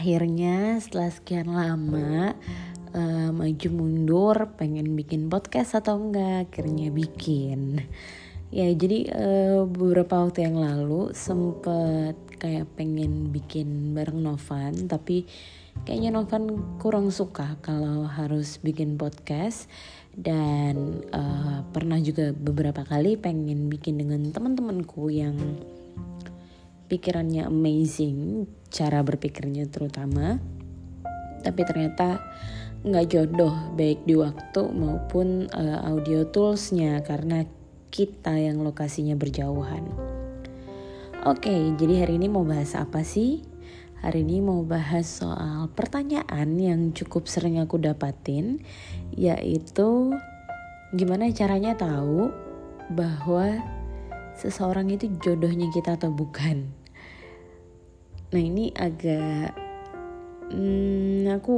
Akhirnya setelah sekian lama uh, maju mundur, pengen bikin podcast atau enggak, akhirnya bikin. Ya, jadi uh, beberapa waktu yang lalu sempet kayak pengen bikin bareng Novan, tapi kayaknya Novan kurang suka kalau harus bikin podcast dan uh, pernah juga beberapa kali pengen bikin dengan teman-temanku yang pikirannya amazing cara berpikirnya terutama tapi ternyata nggak jodoh baik di waktu maupun uh, audio toolsnya karena kita yang lokasinya berjauhan. Oke, okay, jadi hari ini mau bahas apa sih? Hari ini mau bahas soal pertanyaan yang cukup sering aku dapatin, yaitu gimana caranya tahu bahwa seseorang itu jodohnya kita atau bukan. Nah ini agak hmm, aku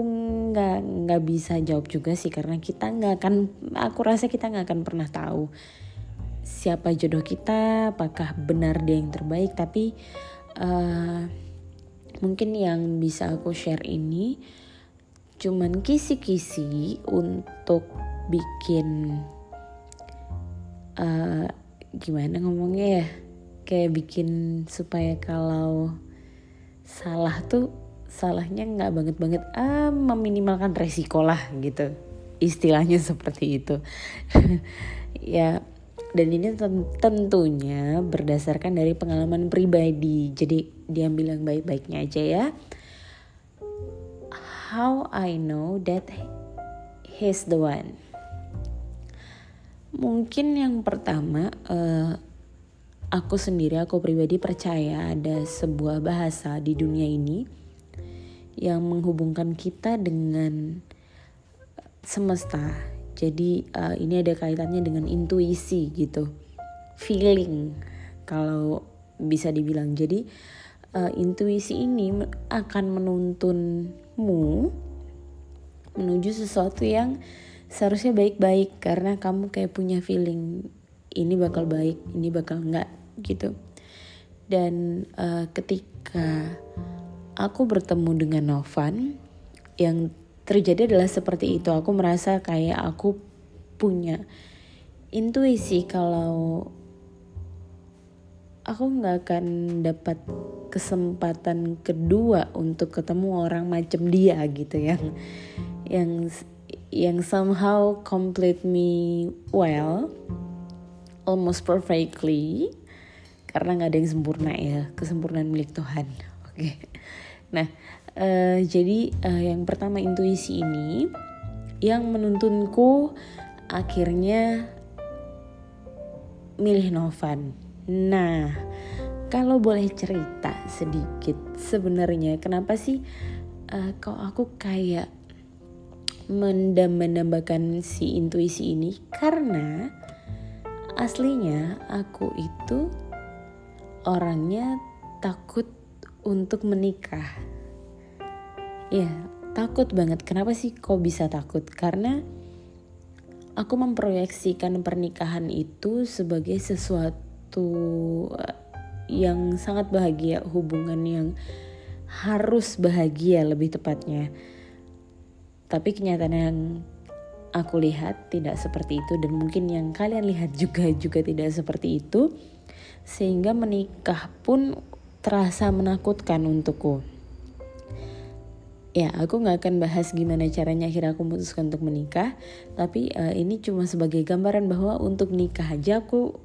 nggak nggak bisa jawab juga sih karena kita nggak akan aku rasa kita nggak akan pernah tahu siapa jodoh kita apakah benar dia yang terbaik. Tapi uh, mungkin yang bisa aku share ini cuman kisi-kisi untuk bikin uh, gimana ngomongnya ya? Kayak bikin supaya kalau salah tuh salahnya nggak banget banget ah meminimalkan resiko lah gitu. Istilahnya seperti itu. Ya dan ini tentunya berdasarkan dari pengalaman pribadi. Jadi diambil yang baik-baiknya aja ya. How I know that he's the one? Mungkin yang pertama uh, aku sendiri, aku pribadi percaya ada sebuah bahasa di dunia ini yang menghubungkan kita dengan semesta. Jadi uh, ini ada kaitannya dengan intuisi gitu, feeling kalau bisa dibilang. Jadi uh, intuisi ini akan menuntunmu menuju sesuatu yang seharusnya baik-baik karena kamu kayak punya feeling ini bakal baik, ini bakal enggak gitu. Dan uh, ketika aku bertemu dengan Novan yang terjadi adalah seperti itu. Aku merasa kayak aku punya intuisi kalau aku nggak akan dapat kesempatan kedua untuk ketemu orang macam dia gitu yang yang yang somehow complete me well almost perfectly karena nggak ada yang sempurna ya kesempurnaan milik Tuhan. Oke. Okay. nah uh, jadi uh, yang pertama intuisi ini yang menuntunku akhirnya milih Novan. Nah kalau boleh cerita sedikit sebenarnya kenapa sih uh, kok aku kayak mendam-mendambakan si intuisi ini? Karena aslinya aku itu orangnya takut untuk menikah. Ya, takut banget. Kenapa sih kok bisa takut? Karena aku memproyeksikan pernikahan itu sebagai sesuatu eh, yang sangat bahagia, hubungan yang harus bahagia lebih tepatnya. Tapi kenyataan yang aku lihat tidak seperti itu dan mungkin yang kalian lihat juga juga tidak seperti itu sehingga menikah pun terasa menakutkan untukku. Ya, aku nggak akan bahas gimana caranya akhirnya aku memutuskan untuk menikah, tapi uh, ini cuma sebagai gambaran bahwa untuk nikah aja aku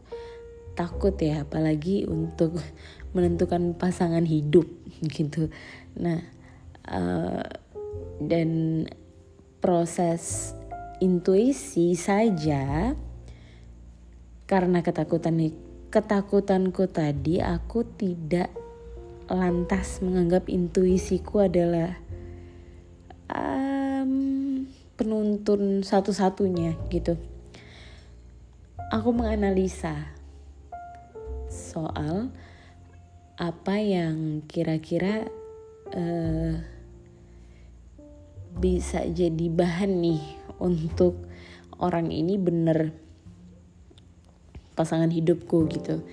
takut ya, apalagi untuk menentukan pasangan hidup gitu. Nah, uh, dan proses intuisi saja karena ketakutan ketakutanku tadi aku tidak lantas menganggap intuisiku adalah um, penuntun satu-satunya gitu. Aku menganalisa soal apa yang kira-kira uh, bisa jadi bahan nih untuk orang ini bener pasangan hidupku gitu.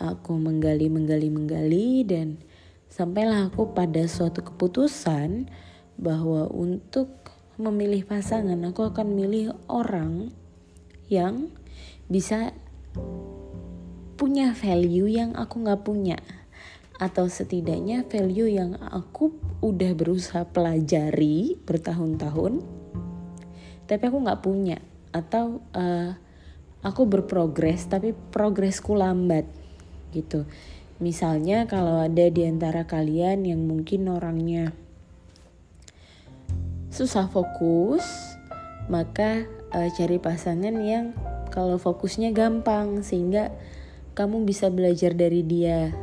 Aku menggali menggali menggali dan sampailah aku pada suatu keputusan bahwa untuk memilih pasangan aku akan milih orang yang bisa punya value yang aku nggak punya atau setidaknya value yang aku udah berusaha pelajari bertahun-tahun tapi aku nggak punya atau uh, aku berprogres tapi progresku lambat gitu. Misalnya kalau ada di antara kalian yang mungkin orangnya susah fokus maka uh, cari pasangan yang kalau fokusnya gampang sehingga kamu bisa belajar dari dia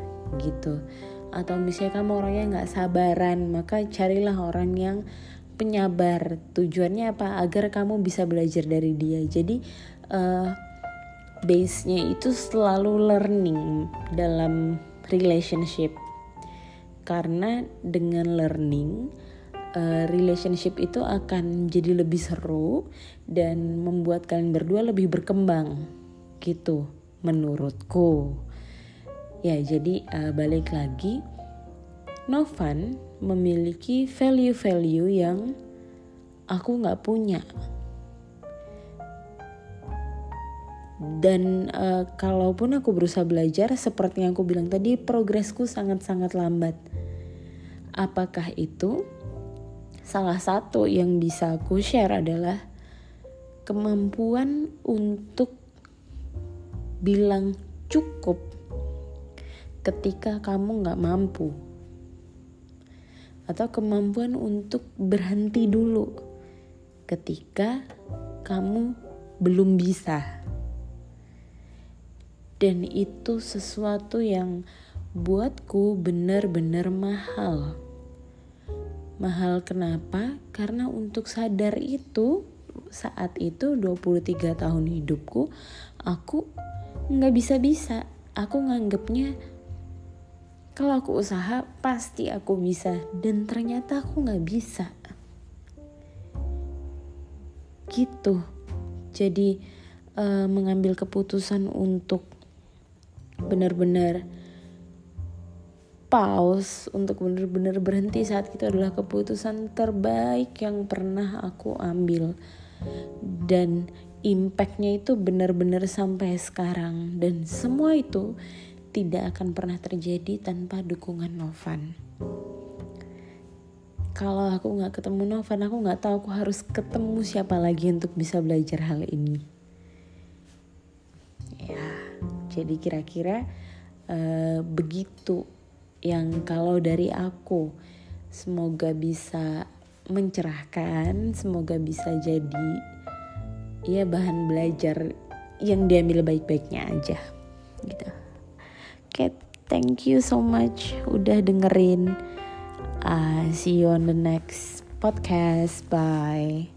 gitu. Atau misalnya kamu orangnya nggak sabaran maka carilah orang yang penyabar tujuannya apa agar kamu bisa belajar dari dia. Jadi uh, base-nya itu selalu learning dalam relationship. Karena dengan learning uh, relationship itu akan jadi lebih seru dan membuat kalian berdua lebih berkembang gitu menurutku. Ya jadi uh, balik lagi Novan memiliki value-value yang aku nggak punya dan uh, kalaupun aku berusaha belajar seperti yang aku bilang tadi progresku sangat-sangat lambat. Apakah itu? Salah satu yang bisa aku share adalah kemampuan untuk bilang cukup ketika kamu nggak mampu. Atau kemampuan untuk berhenti dulu ketika kamu belum bisa dan itu sesuatu yang buatku benar-benar mahal. Mahal kenapa? Karena untuk sadar itu saat itu 23 tahun hidupku aku nggak bisa-bisa. Aku nganggepnya kalau aku usaha pasti aku bisa. Dan ternyata aku nggak bisa. Gitu. Jadi uh, mengambil keputusan untuk benar-benar pause untuk benar-benar berhenti saat itu adalah keputusan terbaik yang pernah aku ambil dan impactnya itu benar-benar sampai sekarang dan semua itu tidak akan pernah terjadi tanpa dukungan Novan. Kalau aku nggak ketemu Novan, aku nggak tahu aku harus ketemu siapa lagi untuk bisa belajar hal ini. Ya, jadi kira-kira uh, begitu yang kalau dari aku semoga bisa mencerahkan, semoga bisa jadi ya bahan belajar yang diambil baik-baiknya aja gitu. Oke, okay, thank you so much udah dengerin. Uh, see you on the next podcast. Bye.